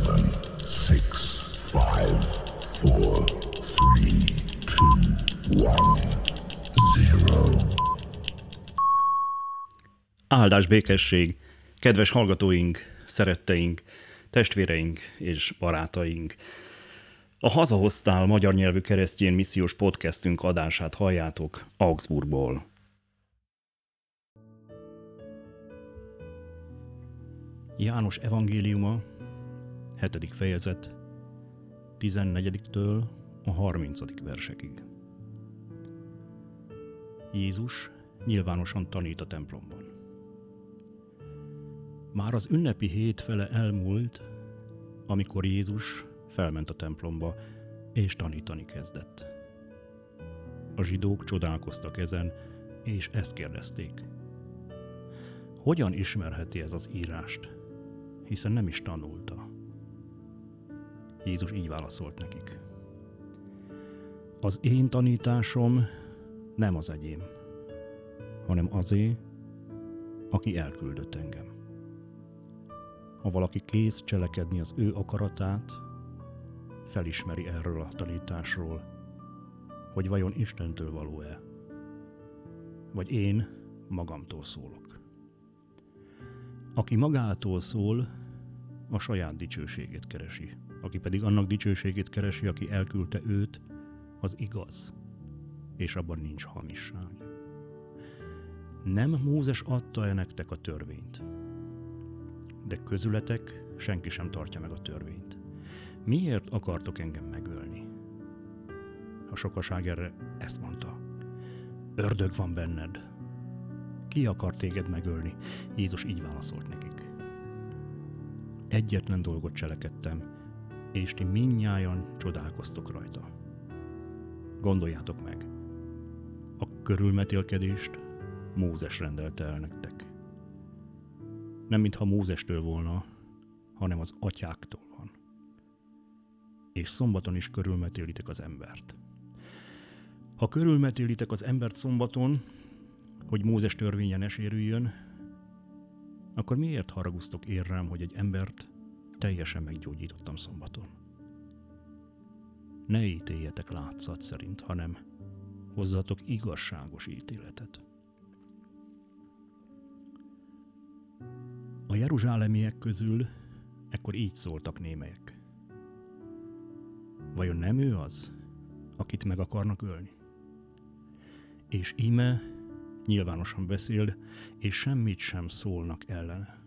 seven, six, five, four, three, two, one, zero. Áldás békesség! Kedves hallgatóink, szeretteink, testvéreink és barátaink! A Hazahoztál magyar nyelvű keresztjén missziós podcastünk adását halljátok Augsburgból. János evangéliuma, 7. fejezet, 14-től a 30. versekig. Jézus nyilvánosan tanít a templomban. Már az ünnepi hét fele elmúlt, amikor Jézus felment a templomba, és tanítani kezdett. A zsidók csodálkoztak ezen, és ezt kérdezték. Hogyan ismerheti ez az írást? Hiszen nem is tanulta. Jézus így válaszolt nekik. Az én tanításom nem az enyém, hanem azé, aki elküldött engem. Ha valaki kész cselekedni az ő akaratát, felismeri erről a tanításról, hogy vajon Istentől való-e, vagy én magamtól szólok. Aki magától szól, a saját dicsőségét keresi. Aki pedig annak dicsőségét keresi, aki elküldte őt, az igaz, és abban nincs hamisság. Nem Mózes adta-e nektek a törvényt? De közületek senki sem tartja meg a törvényt. Miért akartok engem megölni? A sokaság erre ezt mondta. Ördög van benned. Ki akar téged megölni? Jézus így válaszolt nekik. Egyetlen dolgot cselekedtem, és ti minnyájan csodálkoztok rajta. Gondoljátok meg, a körülmetélkedést Mózes rendelte el nektek. Nem mintha Mózestől volna, hanem az atyáktól van. És szombaton is körülmetélitek az embert. Ha körülmetélitek az embert szombaton, hogy Mózes törvénye ne akkor miért haragusztok ér rám, hogy egy embert teljesen meggyógyítottam szombaton? Ne ítéljetek látszat szerint, hanem hozzatok igazságos ítéletet. A jeruzsálemiek közül ekkor így szóltak némelyek. Vajon nem ő az, akit meg akarnak ölni? És íme nyilvánosan beszél, és semmit sem szólnak ellene.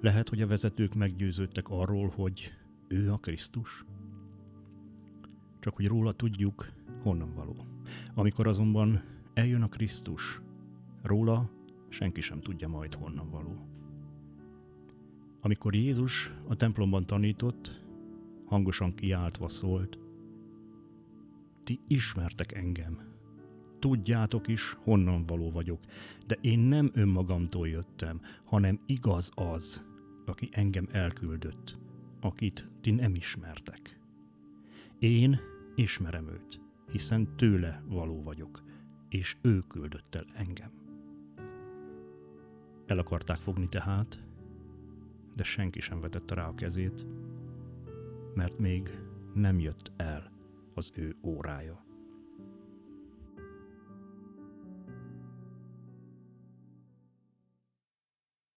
Lehet, hogy a vezetők meggyőződtek arról, hogy ő a Krisztus? Csak hogy róla tudjuk, honnan való. Amikor azonban eljön a Krisztus, róla senki sem tudja majd honnan való. Amikor Jézus a templomban tanított, hangosan kiáltva szólt, ti ismertek engem, tudjátok is, honnan való vagyok, de én nem önmagamtól jöttem, hanem igaz az, aki engem elküldött, akit ti nem ismertek. Én ismerem őt, hiszen tőle való vagyok, és ő küldött el engem. El akarták fogni tehát, de senki sem vetette rá a kezét, mert még nem jött el az ő órája.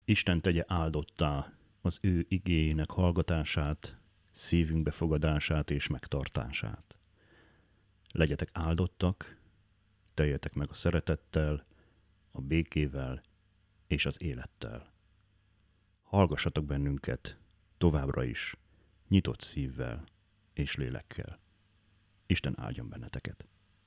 Isten tegye áldottá az ő igényének hallgatását, szívünk befogadását és megtartását. Legyetek áldottak, teljetek meg a szeretettel, a békével és az élettel. Hallgassatok bennünket továbbra is, nyitott szívvel és lélekkel. Isten áldjon benneteket!